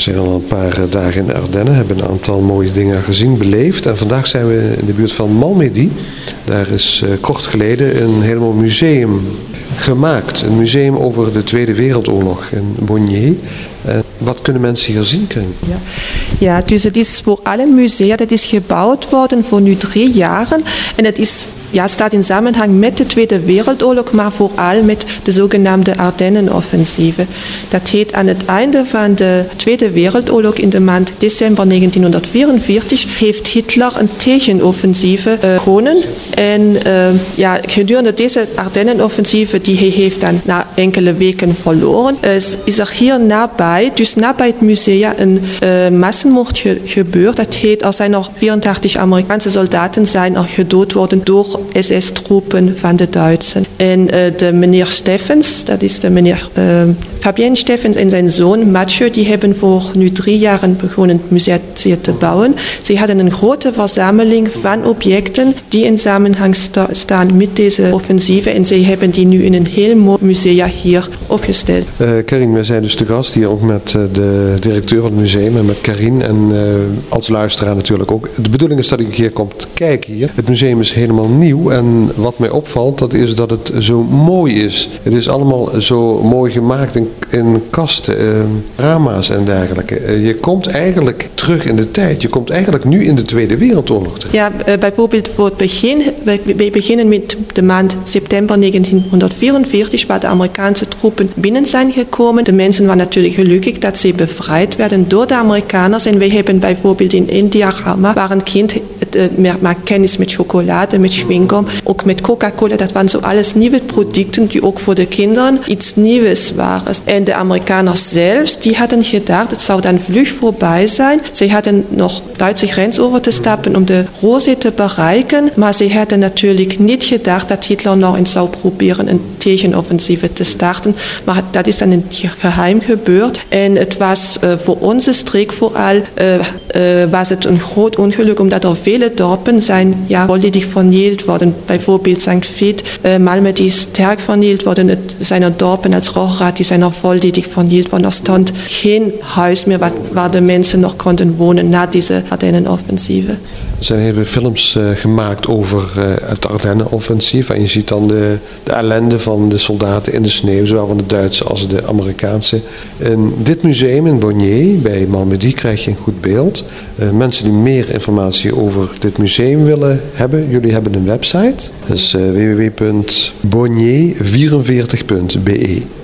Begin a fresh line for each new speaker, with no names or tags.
We zijn al een paar dagen in de Ardennen, hebben een aantal mooie dingen gezien, beleefd. En vandaag zijn we in de buurt van Malmedy. Daar is kort geleden een helemaal museum gemaakt. Een museum over de Tweede Wereldoorlog in Bonnier. wat kunnen mensen hier zien?
Ja. ja, dus het is voor alle musea, dat is gebouwd worden voor nu drie jaren. En het is ja, staat in samenhang met de Tweede Wereldoorlog, maar vooral met de zogenaamde Ardennenoffensieve. Dat heet aan het einde van de Tweede Wereldoorlog in de maand december 1944 heeft Hitler een tegenoffensieve uh, begonnen. En uh, ja, gedurende deze Ardennenoffensieve, die hij heeft dan na enkele weken verloren, uh, is er hier nabij, dus nabij het museum, een massenmoord ge gebeurd. Dat heet, er zijn er 84 Amerikaanse soldaten zijn er gedood worden door SS-troepen van de Duitsers. En de meneer Steffens, dat is de meneer uh, Fabien Steffens en zijn zoon Mathieu, die hebben voor nu drie jaar begonnen het museum te bouwen. Ze hadden een grote verzameling van objecten die in samenhang sta staan met deze offensieve. En ze hebben die nu in een heel mooi museum hier opgesteld.
Uh, Karin, wij zijn dus de gast hier ook met de directeur van het museum en met Karin. En als luisteraar natuurlijk ook. De bedoeling is dat ik keer kom kijken hier. Het museum is helemaal nieuw. En wat mij opvalt, dat is dat het zo mooi is. Het is allemaal zo mooi gemaakt in kasten, eh, rama's en dergelijke. Eh, je komt eigenlijk terug in de tijd. Je komt eigenlijk nu in de Tweede Wereldoorlog terug.
Ja, uh, bijvoorbeeld voor het begin. Wij beginnen met de maand september 1944, waar de Amerikaanse troepen binnen zijn gekomen. De mensen waren natuurlijk gelukkig dat ze bevrijd werden door de Amerikaners. En wij hebben bijvoorbeeld in India, waar een kind uh, maakt kennis met chocolade, met schwing ook met Coca-Cola, dat waren zo alles nieuwe producten die ook voor de kinderen iets nieuws waren. En de Amerikaners zelfs, die hadden gedacht, het zou dan vlug voorbij zijn. Ze hadden nog Duitse grens over te stappen om de Rose te bereiken, maar ze hadden natuurlijk niet gedacht dat Hitler nog eens zou proberen een tegenoffensieve te starten. Maar dat is dan in geheim gebeurd. En het was uh, voor onze streek vooral uh, uh, was het een groot ongeluk, omdat er vele dorpen zijn ja, volledig vernield worden worden. Bijvoorbeeld St. Vith, uh, Malmö, die is sterk vernield worden. Het zijn er dorpen als Rochraad, die zijn er volledig vernield worden. Er stond geen huis meer waar, de mensen nog konden wonen na deze Ardennenoffensieve.
Er zijn hele films uh, gemaakt over uh, het Ardennenoffensief. En je ziet dan de, de, ellende van de soldaten in de sneeuw, zowel van de Duitse als de Amerikaanse. In dit museum in Bonnier, bij Malmedy, krijg je een goed beeld. Uh, mensen die meer informatie over dit museum willen hebben, jullie hebben een website. Dat is www.bonnier44.be.